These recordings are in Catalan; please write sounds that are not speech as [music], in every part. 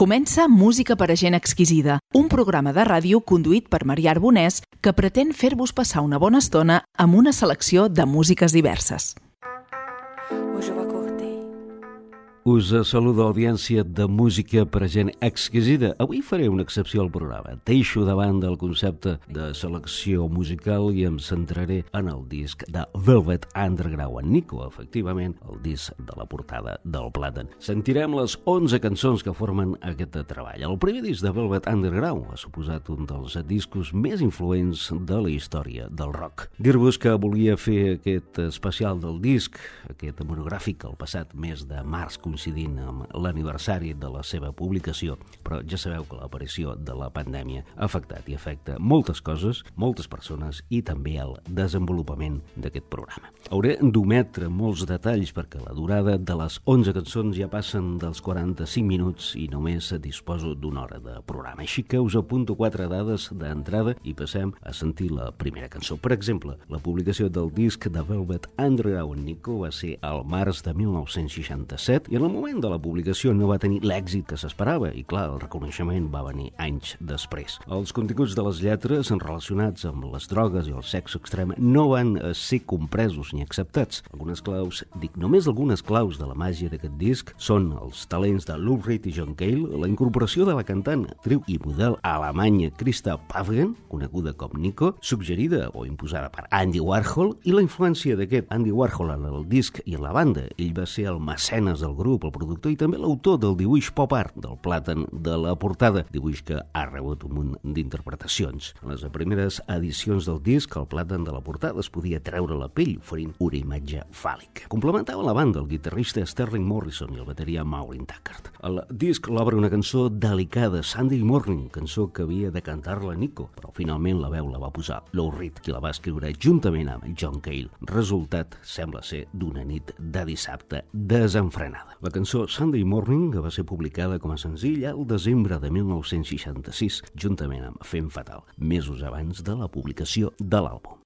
Comença Música per a gent exquisida, un programa de ràdio conduït per Maria Arbonès que pretén fer-vos passar una bona estona amb una selecció de músiques diverses. Us saluda audiència de música per a gent exquisida. Avui faré una excepció al programa. Teixo davant del concepte de selecció musical i em centraré en el disc de Velvet Underground. Nico, efectivament, el disc de la portada del Plàtan. Sentirem les 11 cançons que formen aquest treball. El primer disc de Velvet Underground ha suposat un dels discos més influents de la història del rock. Dir-vos que volia fer aquest especial del disc, aquest monogràfic, el passat mes de març, coincidint amb l'aniversari de la seva publicació, però ja sabeu que l'aparició de la pandèmia ha afectat i afecta moltes coses, moltes persones i també el desenvolupament d'aquest programa. Hauré d'ometre molts detalls perquè la durada de les 11 cançons ja passen dels 45 minuts i només disposo d'una hora de programa. Així que us apunto quatre dades d'entrada i passem a sentir la primera cançó. Per exemple, la publicació del disc de Velvet Underground Nico va ser al març de 1967 i en el moment de la publicació no va tenir l'èxit que s'esperava i, clar, el reconeixement va venir anys després. Els continguts de les lletres relacionats amb les drogues i el sexe extrem no van eh, ser compresos ni acceptats. Algunes claus, dic només algunes claus de la màgia d'aquest disc, són els talents de Lou Reed i John Cale, la incorporació de la cantant, actriu i model alemanya Christa Pavgen, coneguda com Nico, suggerida o imposada per Andy Warhol, i la influència d'aquest Andy Warhol en el disc i en la banda. Ell va ser el mecenes del grup grup, el productor i també l'autor del dibuix pop art del plàtan de la portada, dibuix que ha rebut un munt d'interpretacions. En les primeres edicions del disc, el plàtan de la portada es podia treure la pell oferint una imatge fàl·lica. Complementava la banda el guitarrista Sterling Morrison i el bateria Maureen Tackard. El disc l'obre una cançó delicada, Sunday Morning, cançó que havia de cantar-la Nico, però finalment la veu la va posar Lou Reed, qui la va escriure juntament amb John Cale. Resultat sembla ser d'una nit de dissabte desenfrenada. La cançó Sunday Morning va ser publicada com a senzill al desembre de 1966, juntament amb Fem Fatal, mesos abans de la publicació de l'àlbum.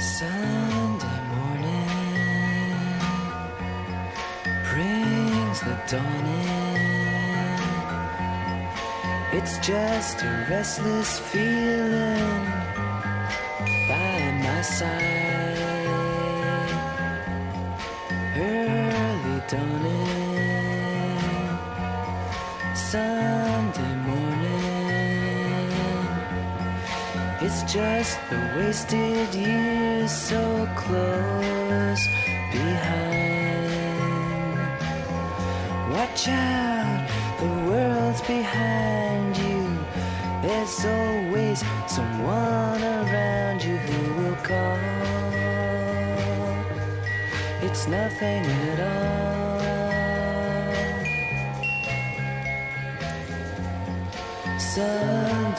Sunday morning brings the dawn in. It's just a restless feeling by my side. Early dawning, Sunday morning. It's just the wasted years so close behind. Watch out, the world's behind. There's always someone around you who will call. It's nothing at all. Sunday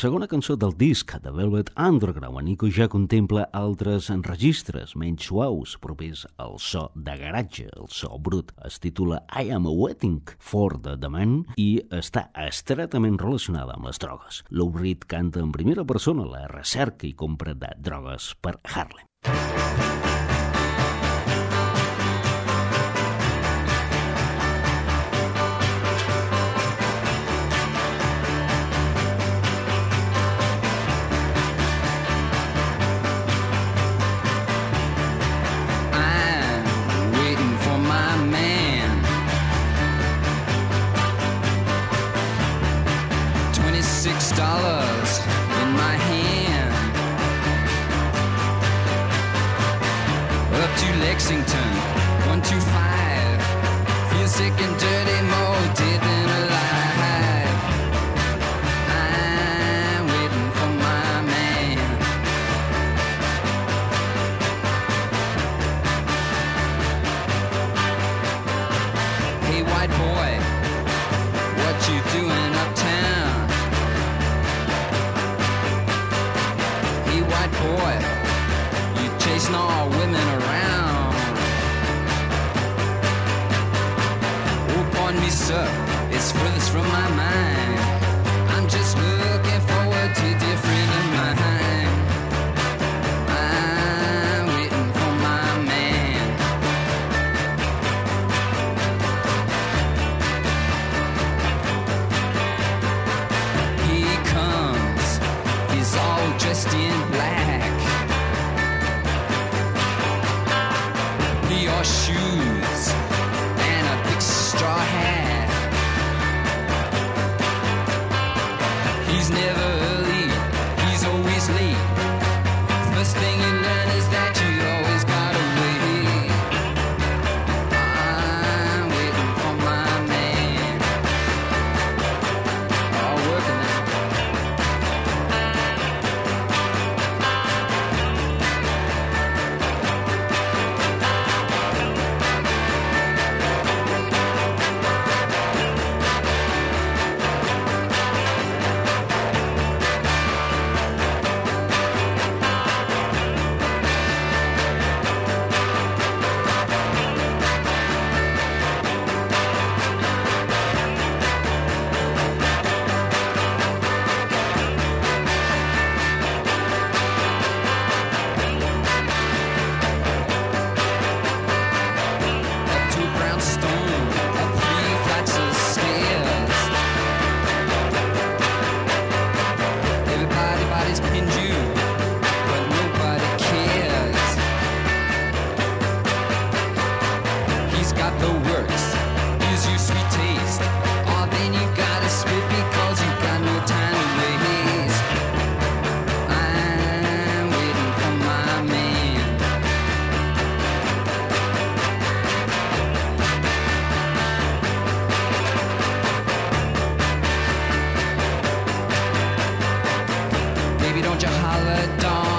segona cançó del disc de Velvet Underground, Nico ja contempla altres registres menys suaus, propers al so de garatge, el so brut. Es titula I am waiting for the man i està estretament relacionada amb les drogues. Lou Reed canta en primera persona la recerca i compra de drogues per Harlem. Dressed in black. Wore shoes Roger Halladon.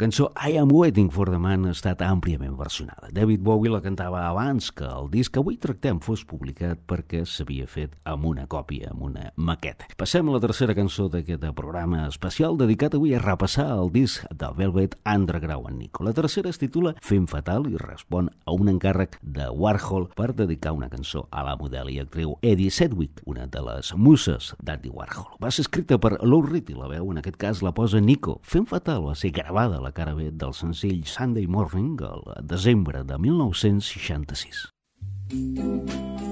Cançó I Am Waiting for the Man ha estat àmpliament versionada. David Bowie la cantava abans que el disc que avui tractem fos publicat perquè s'havia fet amb una còpia, amb una maqueta. Passem a la tercera cançó d'aquest programa especial dedicat avui a repassar el disc de Velvet Underground Nico. La tercera es titula Fem Fatal i respon a un encàrrec de Warhol per dedicar una cançó a la model i actriu Eddie Sedgwick, una de les muses d'Andy Warhol. Va ser escrita per Lou Reed i la veu, en aquest cas, la posa Nico. Fem Fatal va ser gravada la cara B del senzill Sunday Morning el desembre de 1966. Here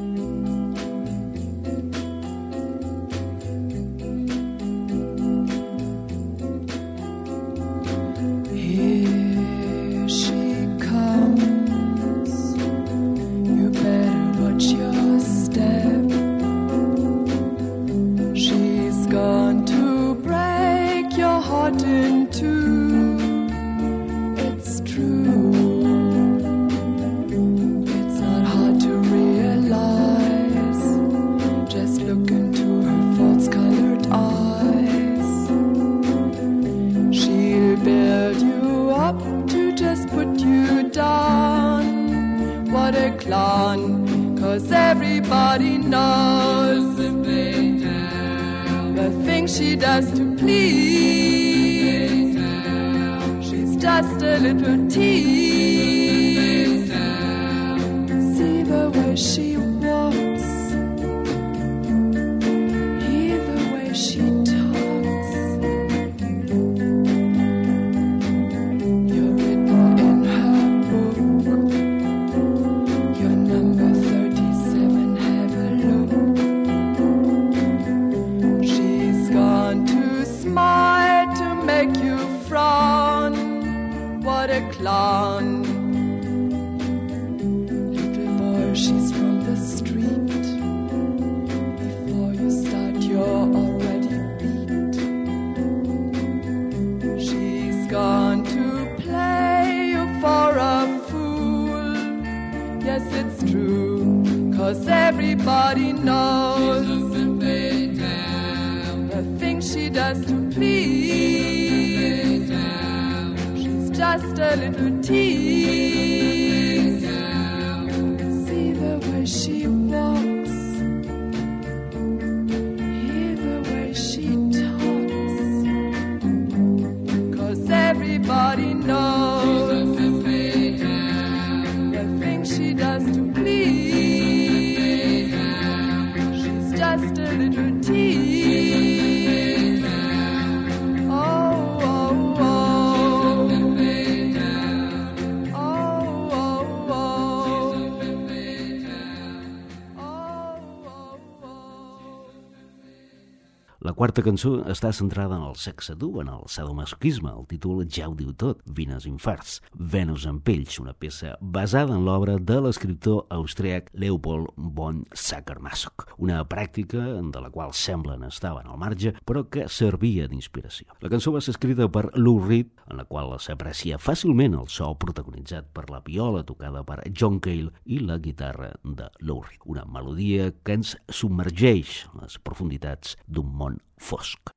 cançó està centrada en el sexe dur, en el sadomasochisme. El títol ja ho diu tot, Vines Infarts, Venus en pells, una peça basada en l'obra de l'escriptor austríac Leopold von Sacher-Masoch, una pràctica de la qual semblen estaven al marge, però que servia d'inspiració. La cançó va ser escrita per Lou Reed, en la qual s'aprecia fàcilment el so protagonitzat per la viola tocada per John Cale i la guitarra de Lou Reed, una melodia que ens submergeix les profunditats d'un món Fosque.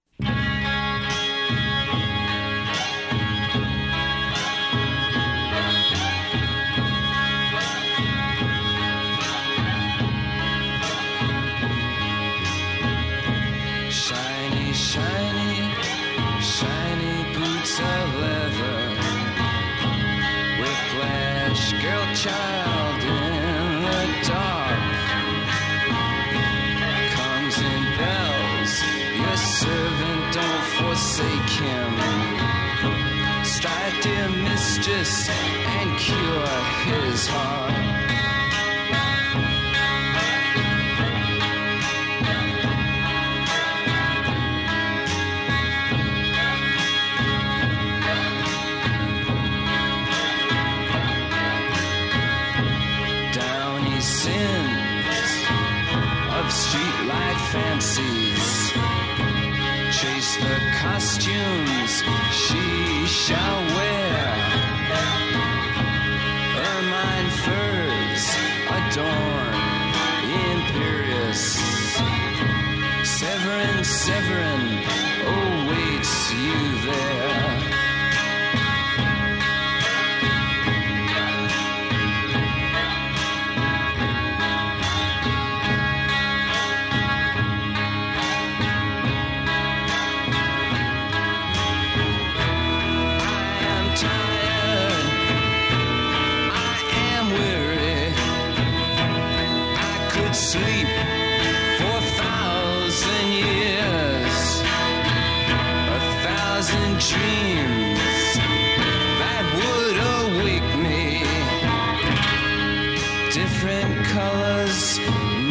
Colors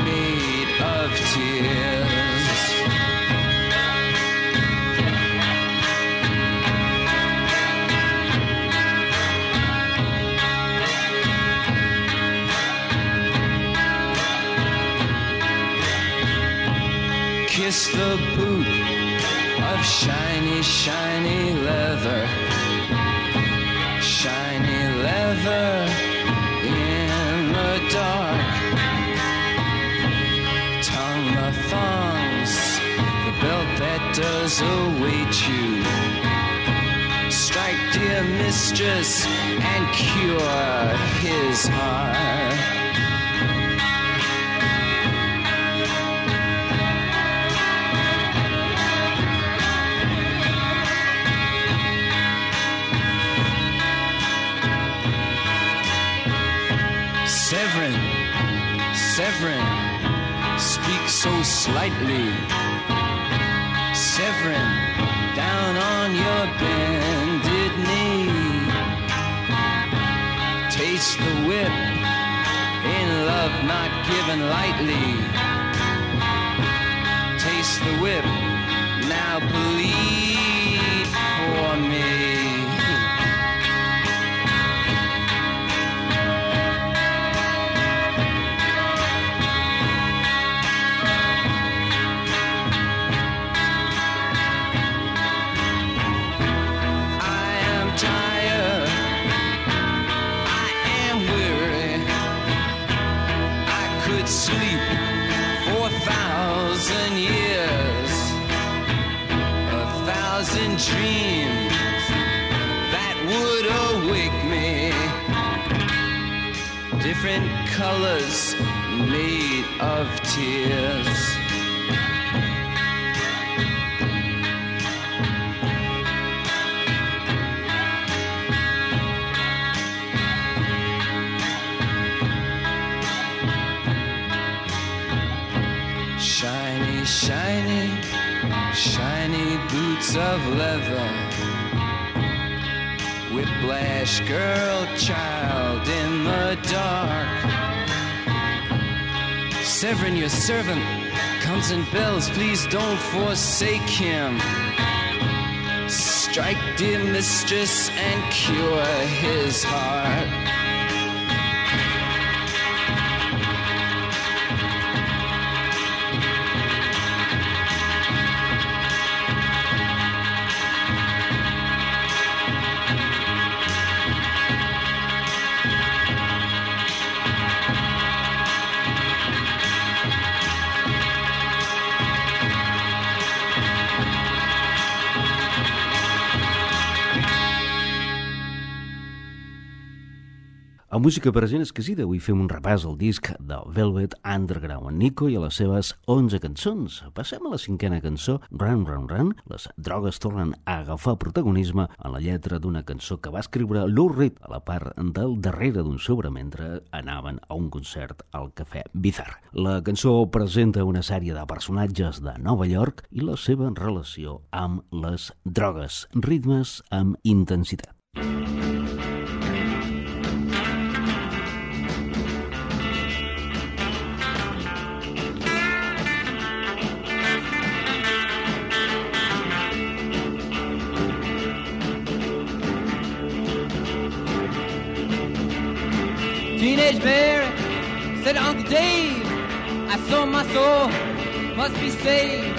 made of tears. Kiss the boot of shiny, shiny leather. Shiny leather belt that does await you. Strike, dear mistress, and cure his heart. Severin, Severin, speak so slightly. Severin, down on your bended knee. Taste the whip in love not given lightly. Taste the whip, now bleed could sleep for a thousand years, a thousand dreams that would awake me. Different colors made of tears. Of leather. Whiplash girl, child in the dark. Severin, your servant, comes and bells. Please don't forsake him. Strike, dear mistress, and cure his heart. A música present exquisida, avui fem un repàs al disc del Velvet Underground, en Nico i a les seves 11 cançons. Passem a la cinquena cançó, Run, Run, Run. Les drogues tornen a agafar protagonisme en la lletra d'una cançó que va escriure Lou Reed a la part del darrere d'un sobre mentre anaven a un concert al Cafè Bizarre. La cançó presenta una sèrie de personatges de Nova York i la seva relació amb les drogues, ritmes amb intensitat. Teenage my soul, must be saved.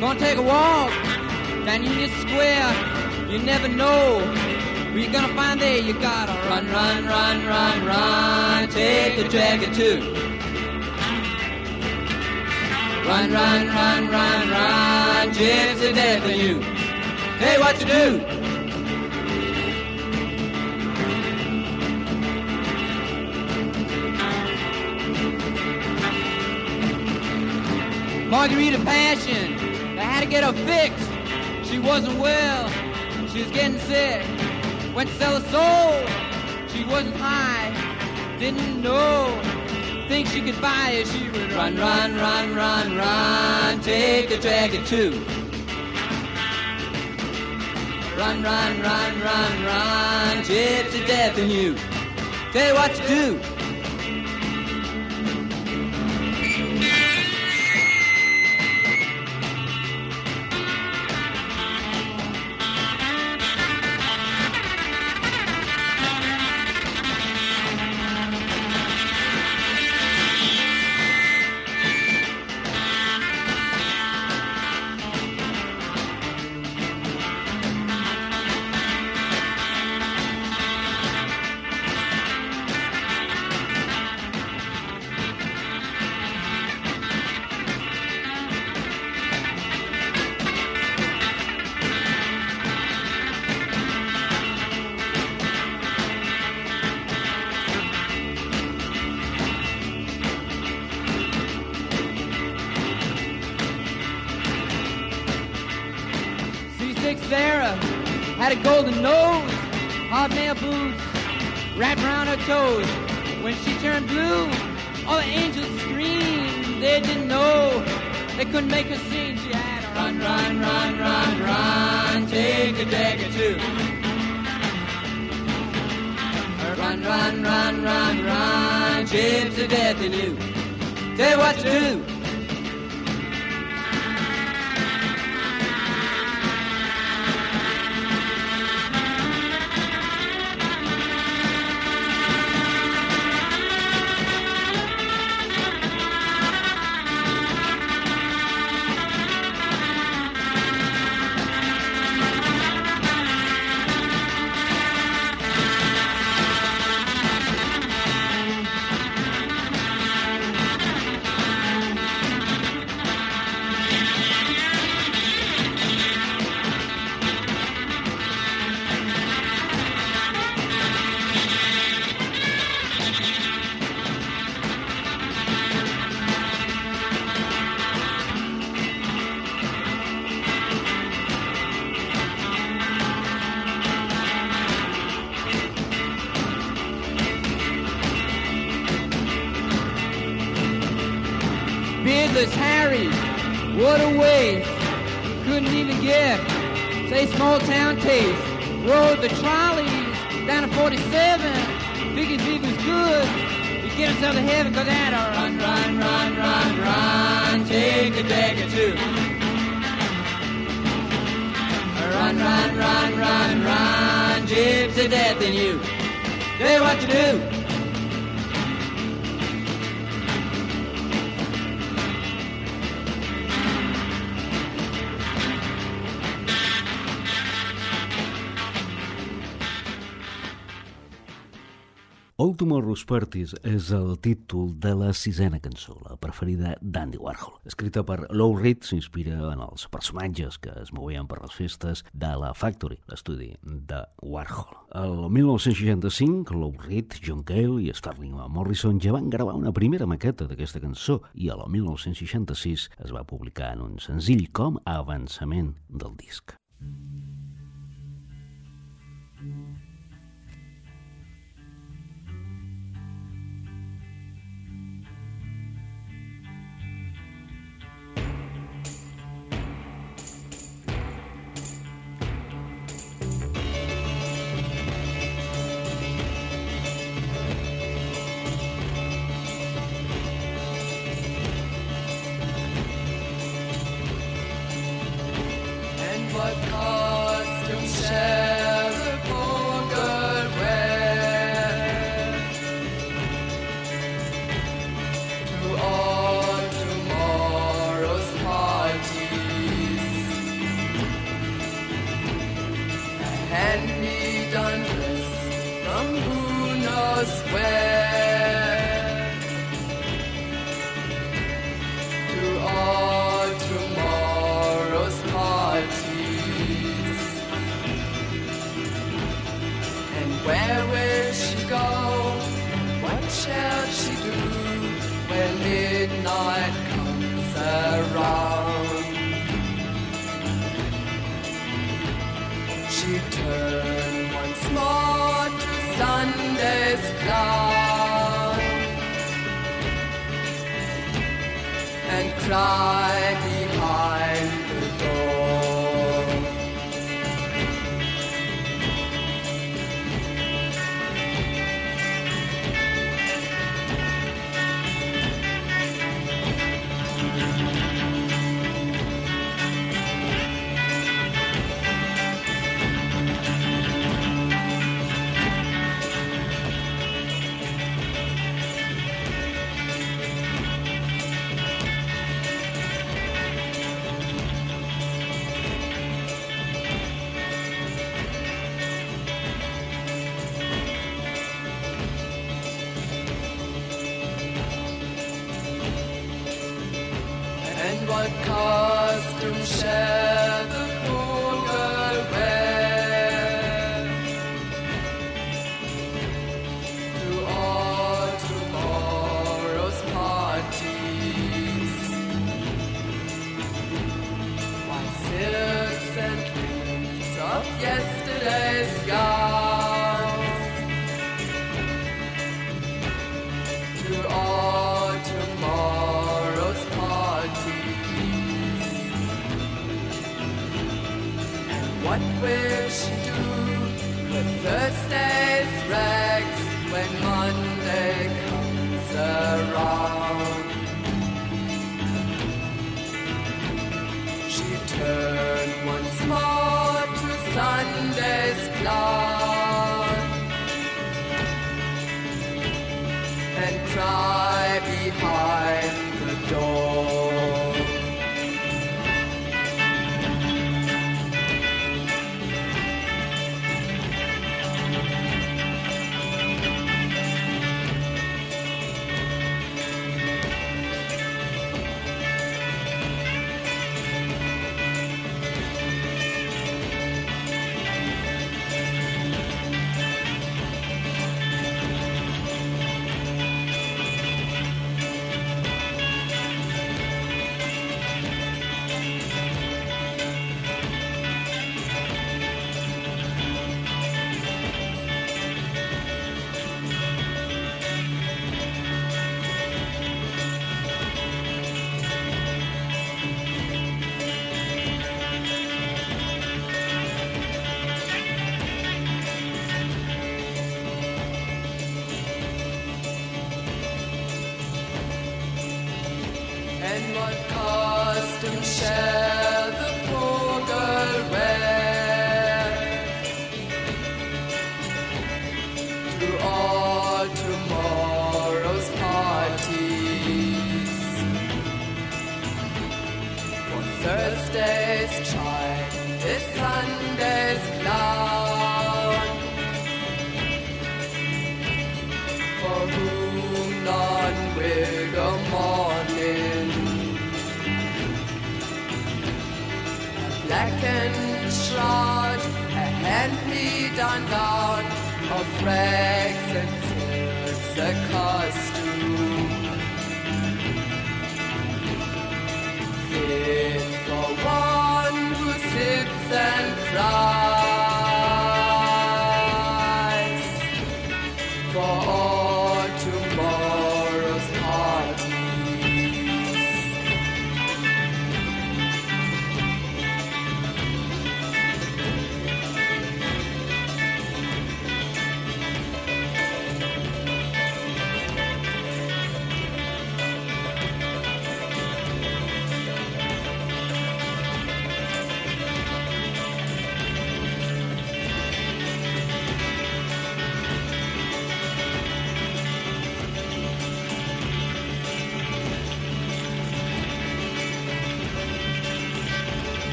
Gonna take a walk down Union Square. You never know who you're gonna find there. You gotta run, run, run, run, run. Take the dragon too. Run, run, run, run, run. Gypsy you. Hey, what you do? Margarita Passion. They had to get her fixed. She wasn't well. She was getting sick. Went to sell her soul. She wasn't high. Didn't know. think she could buy it, she would run, run, run, run, run, take a dragon too. Run, run, run, run, run, gypsy death in you. Tell you what to do. Had a golden nose, hobnail boots wrapped around her toes. When she turned blue, all the angels screamed. They didn't know they couldn't make her sing. She had a run, run, run, run, run, take a dagger too. Run, run, run, run, run, gypsy death in you. Tell you what to do. What a waste. Couldn't even get, say, small town taste. Rode the trolleys down to 47. Figured he was good. He'd get himself to heaven, cause that a run, run, run, run, run. Take a dagger too. Run, run, run, run, run. Gypsy death in you. Tell you what to do. All Tomorrow's Parties és el títol de la sisena cançó, la preferida d'Andy Warhol. Escrita per Lou Reed, s'inspira en els personatges que es movien per les festes de la Factory, l'estudi de Warhol. El 1965, Lou Reed, John Cale i Sterling Morrison ja van gravar una primera maqueta d'aquesta cançó i el 1966 es va publicar en un senzill com a avançament del disc. And Podcast through Shell.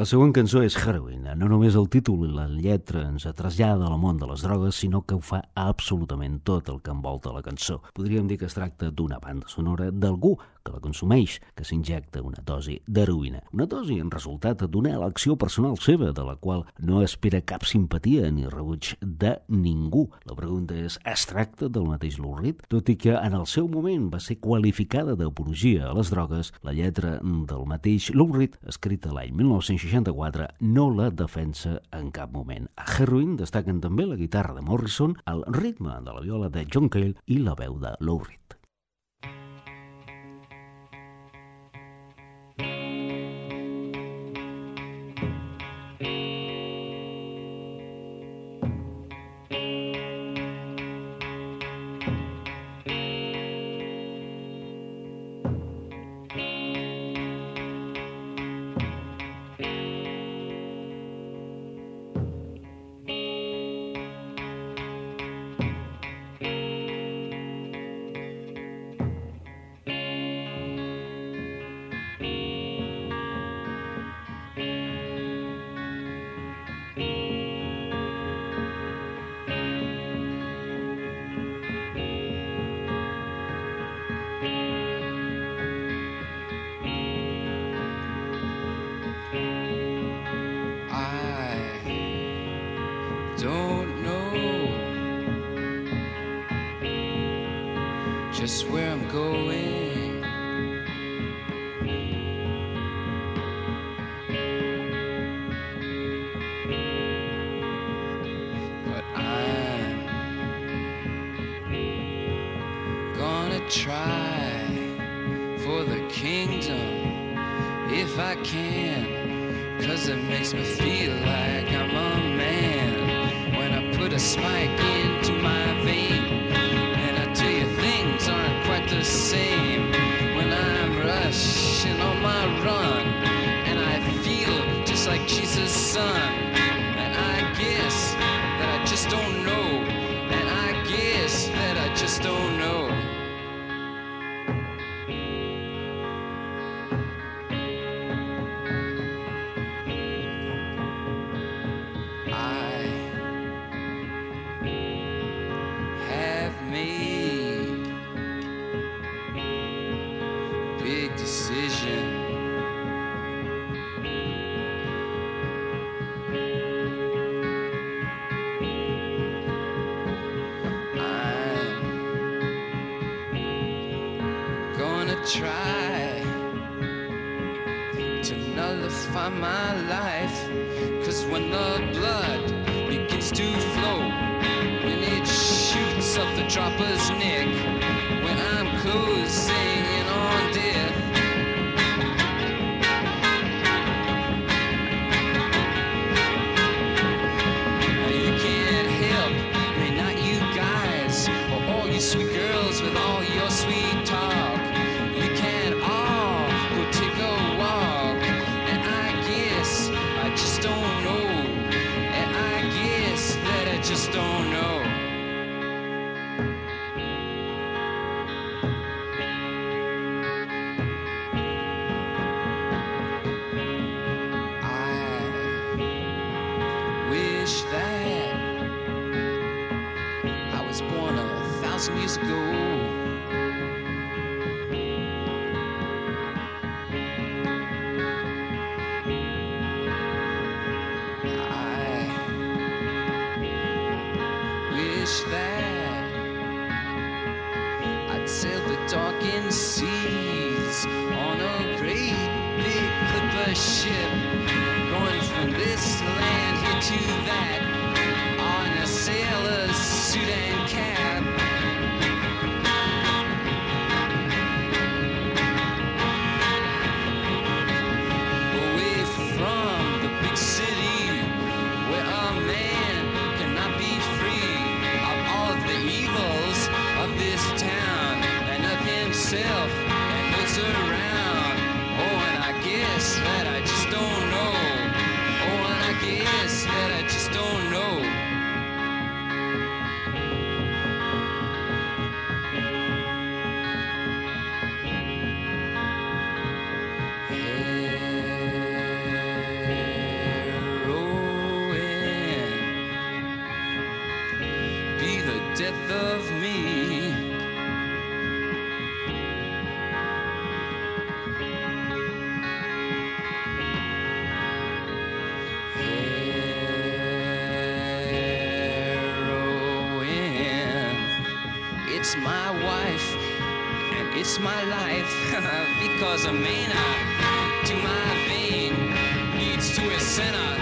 La següent cançó és Heroin. No només el títol i la lletra ens trasllada al món de les drogues, sinó que ho fa absolutament tot el que envolta la cançó. Podríem dir que es tracta d'una banda sonora d'algú que la consumeix que s'injecta una dosi d'heroïna. Una dosi en resultat d'una elecció personal seva, de la qual no espera cap simpatia ni rebuig de ningú. La pregunta és, es tracta del mateix Lurrit? Tot i que en el seu moment va ser qualificada d'apologia a les drogues, la lletra del mateix Lurrit, escrita l'any 1964, no la defensa en cap moment. A Heroin destaquen també la guitarra de Morrison, el ritme de la viola de John Cale i la veu de Lurrit. just where I'm going. It's my wife and it's my life. [laughs] Because a mana uh, to my vein leads to a center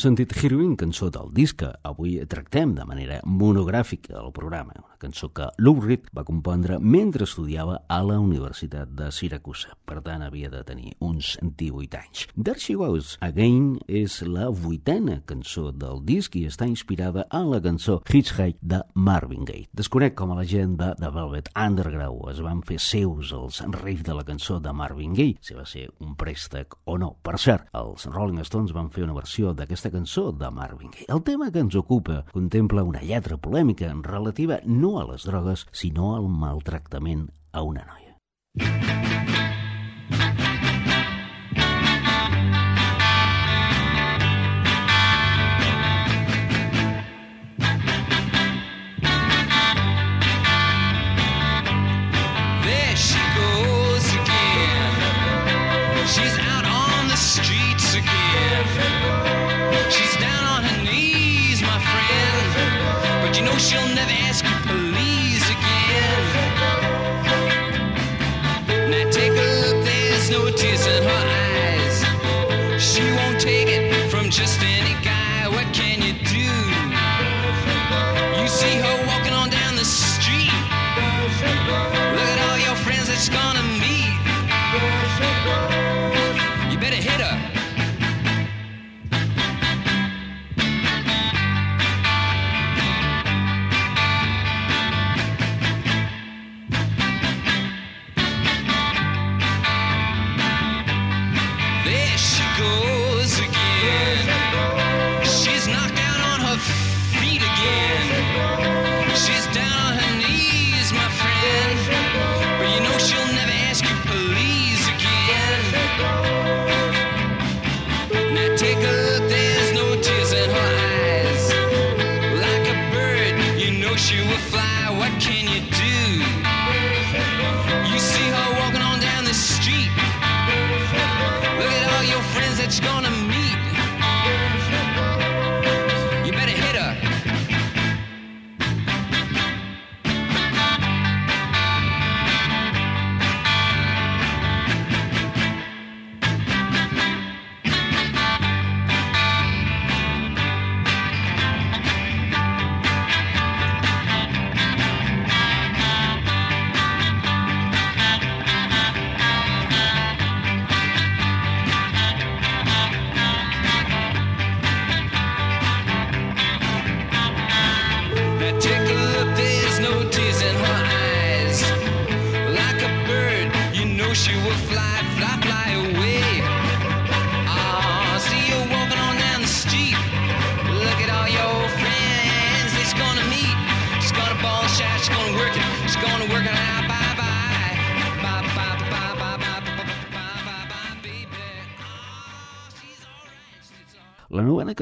sentit Heroin, cançó del disc que avui tractem de manera monogràfica al programa, una cançó que Lou Reed va compondre mentre estudiava a la Universitat de Siracusa. Per tant, havia de tenir uns 18 anys. There She Goes Again és la vuitena cançó del disc i està inspirada en la cançó Hitchhike de Marvin Gaye. Desconec com a la gent de The Velvet Underground es van fer seus els riffs de la cançó de Marvin Gaye, si va ser un préstec o no. Per cert, els Rolling Stones van fer una versió d'aquesta cançó de Marvin Gaye. El tema que ens ocupa contempla una lletra polèmica relativa no a les drogues, sinó al maltractament a una noia.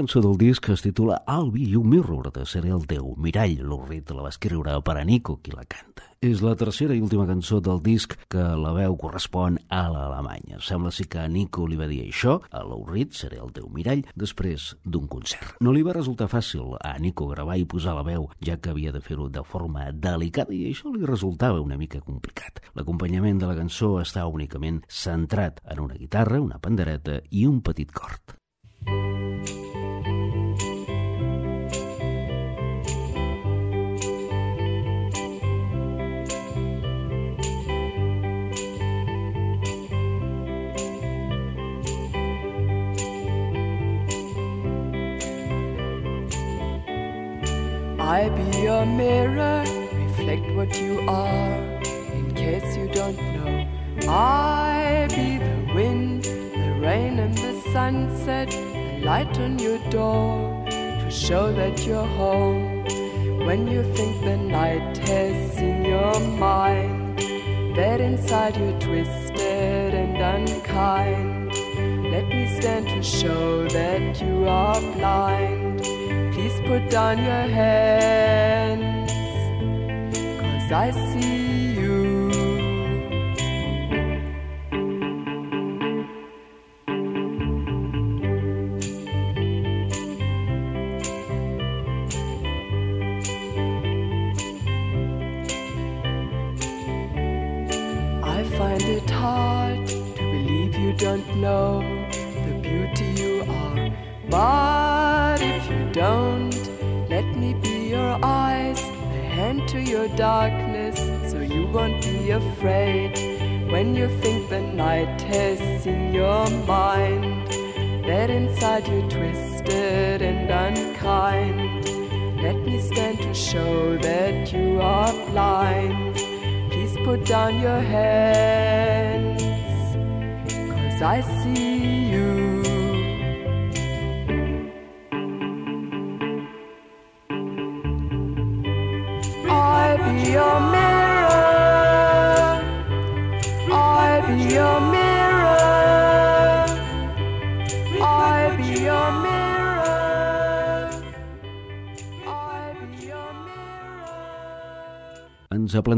Cançó del disc es titula I'll Be Your Mirror, de Seré el teu mirall. Reed la va escriure per a Nico, qui la canta. És la tercera i última cançó del disc que la veu correspon a l'Alemanya. Sembla ser que a Nico li va dir això, a Reed, seré el teu mirall, després d'un concert. No li va resultar fàcil a Nico gravar i posar la veu, ja que havia de fer-ho de forma delicada i això li resultava una mica complicat. L'acompanyament de la cançó està únicament centrat en una guitarra, una pandereta i un petit cort. I be your mirror, reflect what you are, in case you don't know. I be the wind, the rain, and the sunset, the light on your door, to show that you're home. When you think the night has seen your mind, that inside you're twisted and unkind. Let me stand to show that you are blind. Put down your hands, cause I see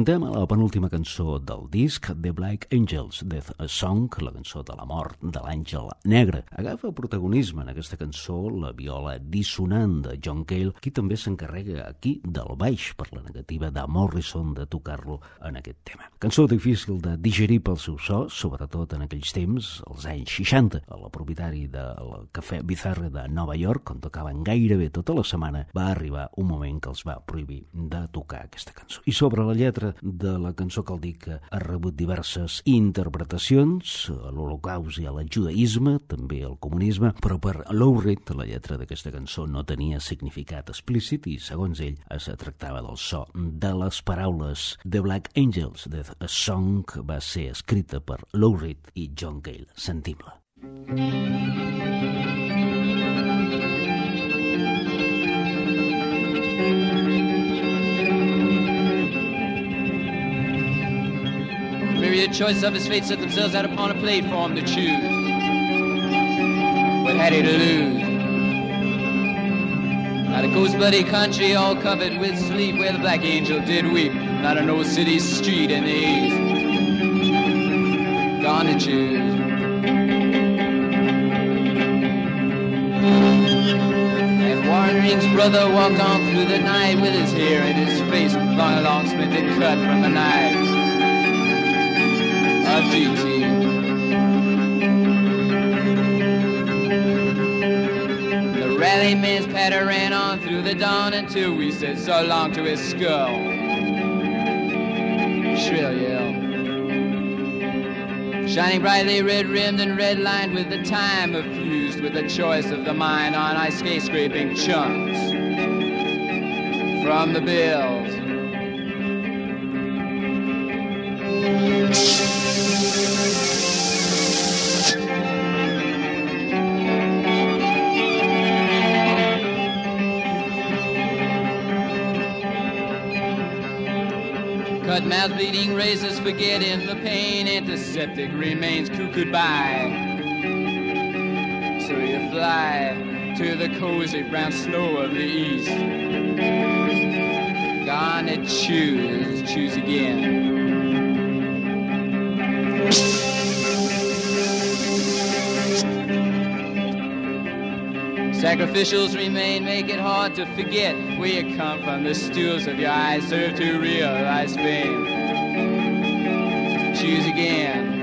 வந்து la penúltima cançó del disc, The Black Angels, Death Song, la cançó de la mort de l'àngel negre. Agafa protagonisme en aquesta cançó la viola dissonant de John Cale, qui també s'encarrega aquí del baix per la negativa de Morrison de tocar-lo en aquest tema. Cançó difícil de digerir pel seu so, sobretot en aquells temps, als anys 60. El propietari del Cafè Bizarre de Nova York, on tocaven gairebé tota la setmana, va arribar un moment que els va prohibir de tocar aquesta cançó. I sobre la lletra de la cançó cal dir que ha rebut diverses interpretacions, a l'Holocaust i al judaïsme, també al comunisme, però per Lou Reed la lletra d'aquesta cançó no tenia significat explícit i, segons ell, es tractava del so de les paraules The Black Angels, de A Song, va ser escrita per Lou Reed i John Cale. Sentim-la. Myriad choice of his fate set themselves out upon a plate for him to choose. What had he to lose? Not a ghost bloody country all covered with sleep where the black angel did weep. Not an old city street in the east. Gone to choose. And brother walked on through the night with his hair in his face, long along splintered cut from the GT. The rally man's patter ran on through the dawn until we said so long to his skull. Shrill yell. Shining brightly red rimmed and red lined with the time of fused with the choice of the mind on ice skate scraping chunks from the bills. Cut mouth bleeding razors forgetting the pain antiseptic remains cuckooed by so you fly to the cozy brown snow of the east. Gonna choose, choose again. Sacrificials remain, make it hard to forget where you come from. The stools of your eyes serve to realize fame. Choose again.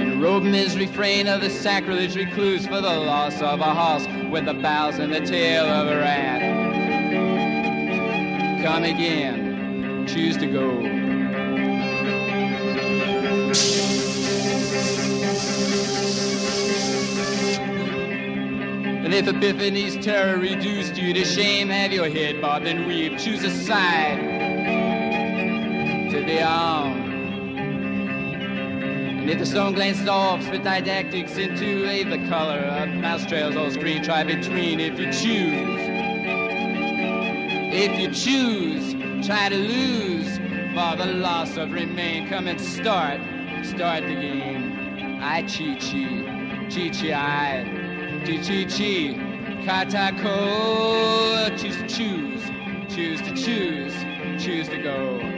And robe his refrain of the sacrilege recluse for the loss of a horse with the bows and the tail of a rat. Come again. Choose to go. If Epiphany's terror reduced you to shame, have your head bobbed and weave. Choose a side to be on. And if the stone glances off, spit didactics into a the color of mouse trails or screen, try between if you choose. If you choose, try to lose for the loss of remain. Come and start, start the game. I chi chi, chi chi I. Chi chi chi, katako, choose to choose, choose to choose, choose to go.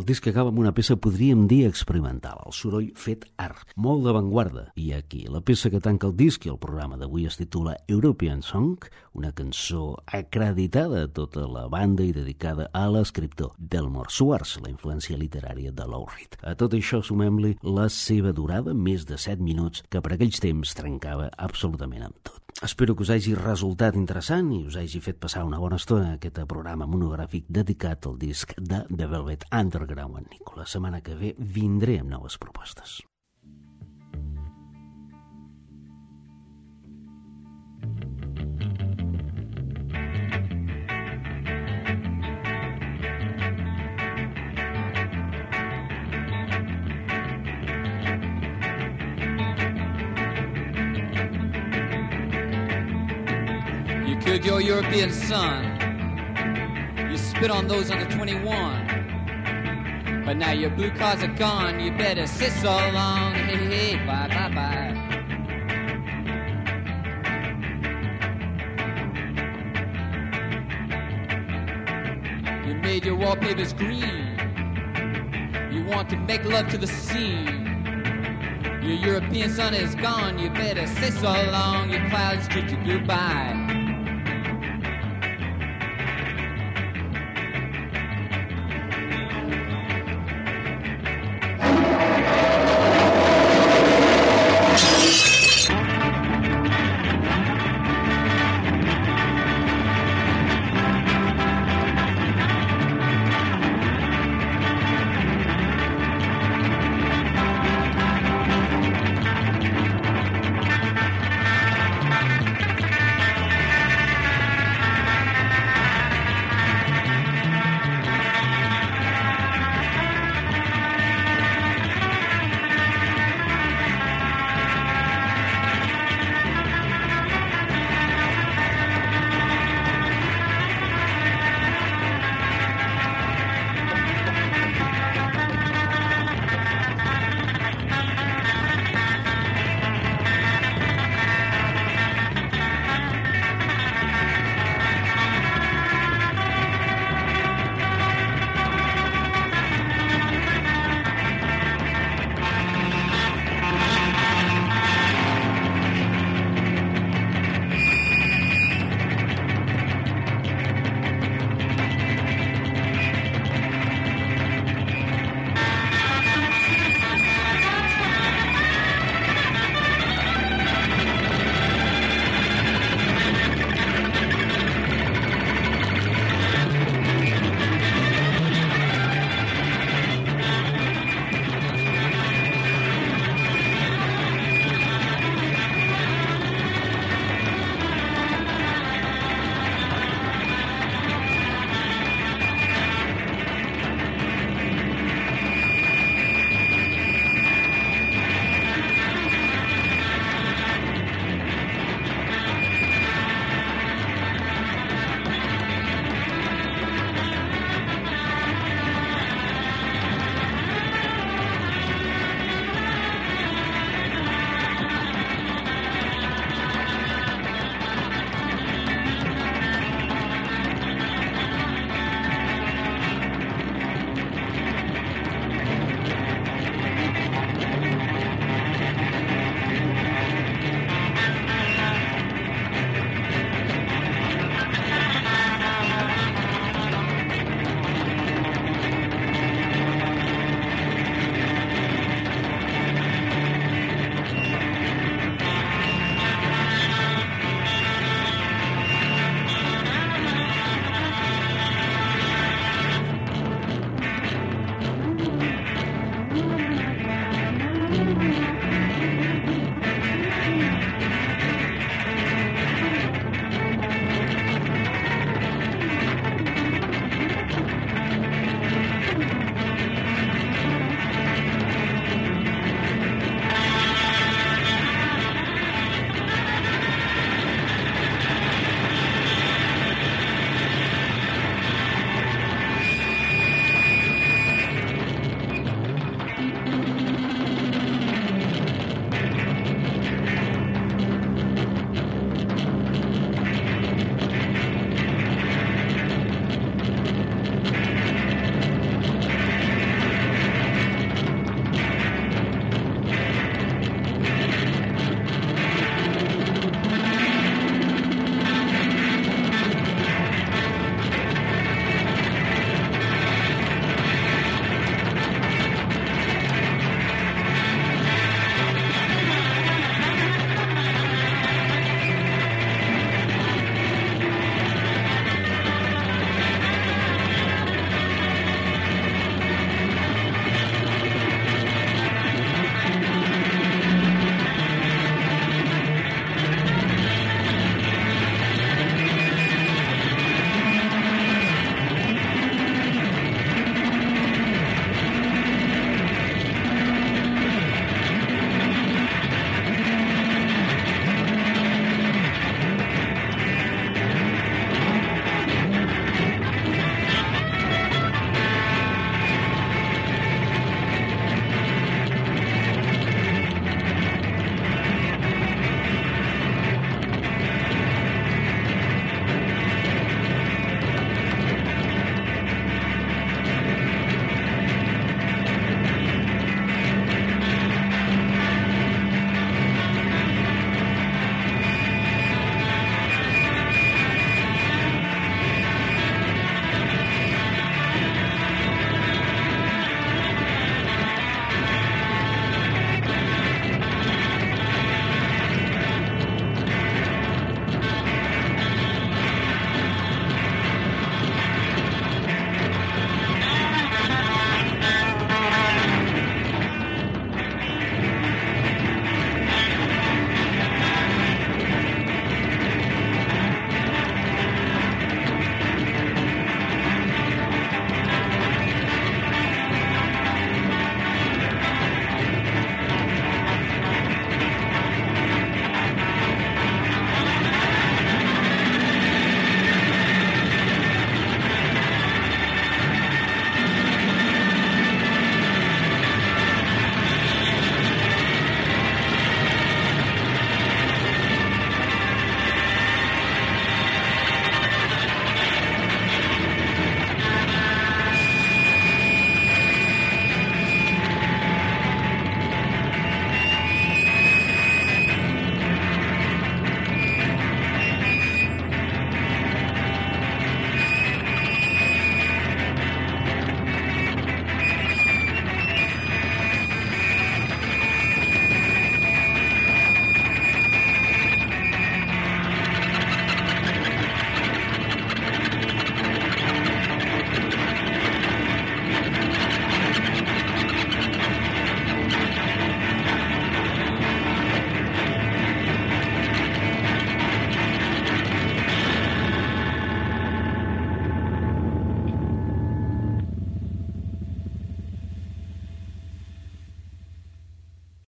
El disc acaba amb una peça, podríem dir, experimental, el soroll fet art, molt d'avantguarda. I aquí, la peça que tanca el disc i el programa d'avui es titula European Song, una cançó acreditada a tota la banda i dedicada a l'escriptor Delmore Swartz, la influència literària de Reed. A tot això sumem-li la seva durada, més de 7 minuts, que per aquells temps trencava absolutament amb tot. Espero que us hagi resultat interessant i us hagi fet passar una bona estona aquest programa monogràfic dedicat al disc de The Velvet Underground Nico. La setmana que ve vindré amb noves propostes. You your European son. You spit on those under 21. But now your blue cards are gone. You better sit so long. Hey, hey, bye, bye, bye. You made your wallpapers green. You want to make love to the scene. Your European sun is gone. You better say so long. Your clouds you goodbye.